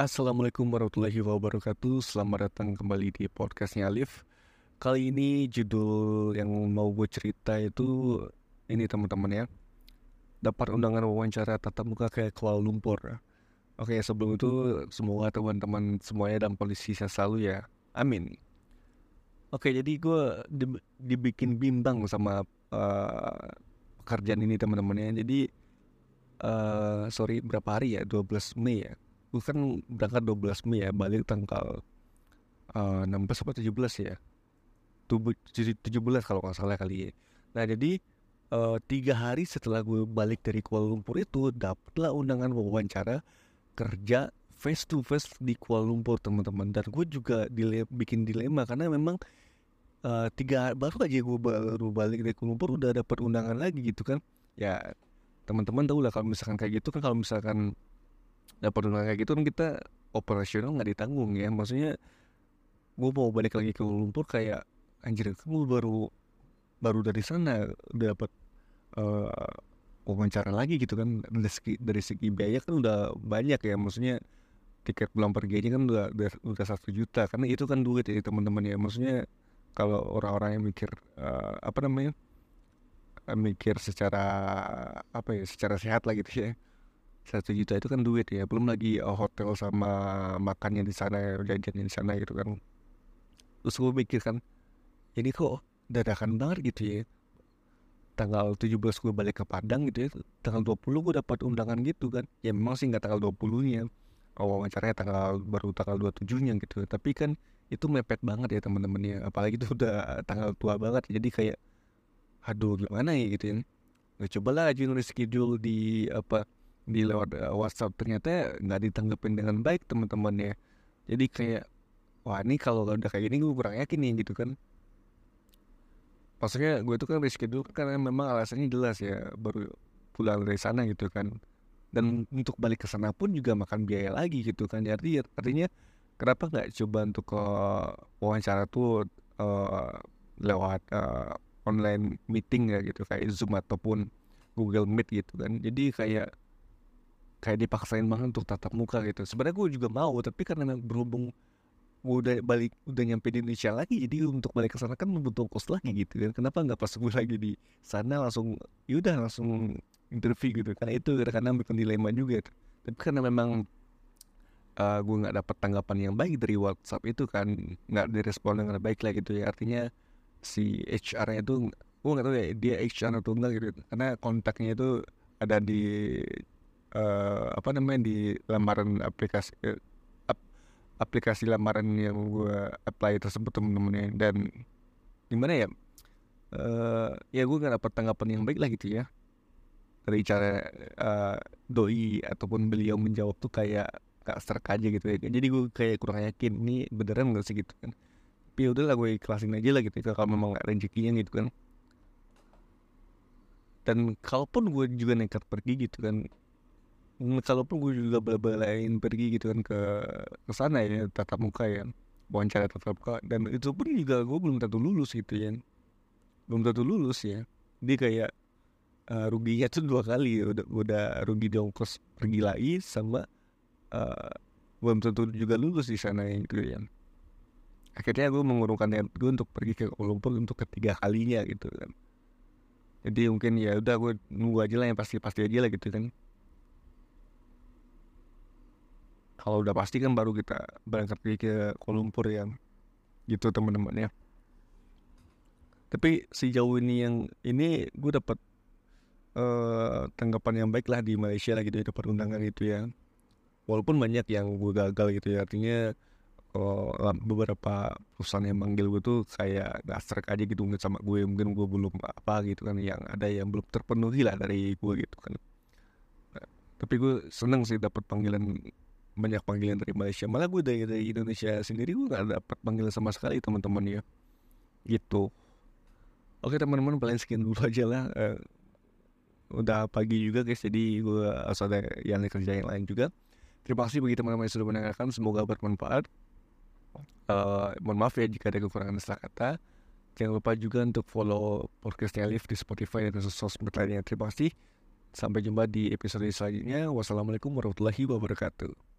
Assalamualaikum warahmatullahi wabarakatuh. Selamat datang kembali di podcastnya Alif. Kali ini judul yang mau gue cerita itu Ini teman-teman ya. Dapat undangan wawancara tatap muka ke Kuala Lumpur. Oke sebelum itu semoga teman-teman semuanya dalam kondisi sehat selalu ya. Amin. Oke jadi gue dibikin bimbang sama uh, pekerjaan ini teman-teman ya. Jadi uh, sorry berapa hari ya? 12 Mei ya gue kan berangkat 12 Mei ya balik tanggal uh, 16 atau 17 ya? 17 kalau nggak salah kali ya. Nah jadi uh, tiga hari setelah gue balik dari Kuala Lumpur itu dapatlah undangan wawancara kerja face to face di Kuala Lumpur teman-teman. Dan gue juga dile bikin dilema karena memang uh, tiga baru aja gue baru balik dari Kuala Lumpur udah dapat undangan lagi gitu kan. Ya teman-teman tahu lah kalau misalkan kayak gitu kan kalau misalkan dapat undangan kayak gitu kan kita operasional nggak ditanggung ya. Maksudnya gue mau balik lagi ke Lumpur kayak anjir gue baru baru dari sana dapat uh, wawancara lagi gitu kan. Dari segi, dari segi biaya kan udah banyak ya. Maksudnya tiket pulang pergi aja kan udah udah, udah satu juta. Karena itu kan duit ya teman-teman ya. Maksudnya kalau orang-orang yang mikir uh, apa namanya mikir secara apa ya secara sehat lah gitu ya satu juta itu kan duit ya belum lagi uh, hotel sama makannya di sana jajannya di sana gitu kan. Terus gue mikir kan ini kok dadakan banget gitu ya tanggal 17 gue balik ke Padang gitu ya tanggal 20 gue dapat undangan gitu kan. Ya memang sih nggak tanggal 20 nya wawancaranya tanggal baru tanggal 27 nya gitu. Tapi kan itu mepet banget ya teman-teman ya apalagi itu udah tanggal tua banget jadi kayak aduh gimana ya? Gitu ya. Nggak coba lah aja nulis schedule di apa di lewat uh, WhatsApp. Ternyata nggak ditanggapin dengan baik teman-teman ya. Jadi kayak wah ini kalau udah kayak gini gue kurang yakin nih gitu kan. Maksudnya gue tuh kan reschedule karena memang alasannya jelas ya baru pulang dari sana gitu kan. Dan untuk balik ke sana pun juga makan biaya lagi gitu kan. Jadi artinya kenapa nggak coba untuk ke wawancara tuh uh, lewat uh, online meeting ya gitu kayak Zoom ataupun Google Meet gitu kan. Jadi kayak kayak dipaksain banget untuk tatap muka gitu. Sebenarnya gue juga mau tapi karena berhubung gue udah balik udah nyampe di Indonesia lagi jadi untuk balik ke sana kan membutuhkan kos lagi gitu kan. Kenapa nggak pas gue lagi di sana langsung yaudah langsung interview gitu. Karena itu karena bikin dilema juga. Tapi karena memang uh, gue nggak dapat tanggapan yang baik dari WhatsApp itu kan nggak direspon dengan baik lah gitu ya. Artinya si HR-nya itu gue nggak tahu ya dia HR atau enggak gitu. Karena kontaknya itu ada di uh, apa namanya di lamaran aplikasi uh, ap, aplikasi lamaran yang gue apply tersebut temen-temennya. Dan gimana ya uh, ya gue gak dapat tanggapan yang baik lah gitu ya. Dari cara uh, doi ataupun beliau menjawab tuh kayak gak serak aja gitu ya jadi gue kayak kurang yakin ini beneran gak sih gitu kan. Tapi ya udah lah gue ikhlasin aja lah gitu kalau memang gak rezekinya gitu kan. Dan kalaupun gue juga nekat pergi gitu kan kalaupun gue juga bela-belain pergi gitu kan ke ke sana ya tatap muka ya. Wawancara tatap muka. Dan itu pun juga gue belum tentu lulus gitu ya belum tentu lulus ya. Dia kayak uh, ruginya tuh dua kali udah udah rugi di ongkos pergi lagi sama uh, belum tentu juga lulus di sana gitu ya akhirnya gue mengurungkan niat gue untuk pergi ke Lumpur untuk ketiga kalinya gitu kan. Jadi mungkin ya udah gue nunggu aja lah yang pasti pasti aja lah gitu kan kalau udah pasti kan baru kita berangkat ke Kuala Lumpur ya gitu teman-teman ya tapi sejauh ini yang ini gue dapat uh, tanggapan yang baik lah di Malaysia lah gitu ya dapat undangan itu ya. Walaupun banyak yang gue gagal gitu ya artinya uh, beberapa perusahaan yang manggil gue tuh kayak serak aja gitu mungkin sama gue mungkin gue belum apa gitu kan yang ada yang belum terpenuhi lah dari gue gitu kan. Tapi gue seneng sih dapat panggilan banyak panggilan dari Malaysia. Malah gue dari, dari Indonesia sendiri gue gak dapat panggilan sama sekali teman-teman ya. Gitu. Oke teman-teman paling sekian dulu aja lah. Uh, udah pagi juga guys. Jadi gue harus ada yang kerja yang lain juga. Terima kasih bagi teman-teman yang sudah mendengarkan. Semoga bermanfaat. Uh, mohon maaf ya jika ada kekurangan salah kata. Jangan lupa juga untuk follow podcastnya Live di Spotify dan sosmed lainnya. Terima kasih. Sampai jumpa di episode selanjutnya. Wassalamualaikum warahmatullahi wabarakatuh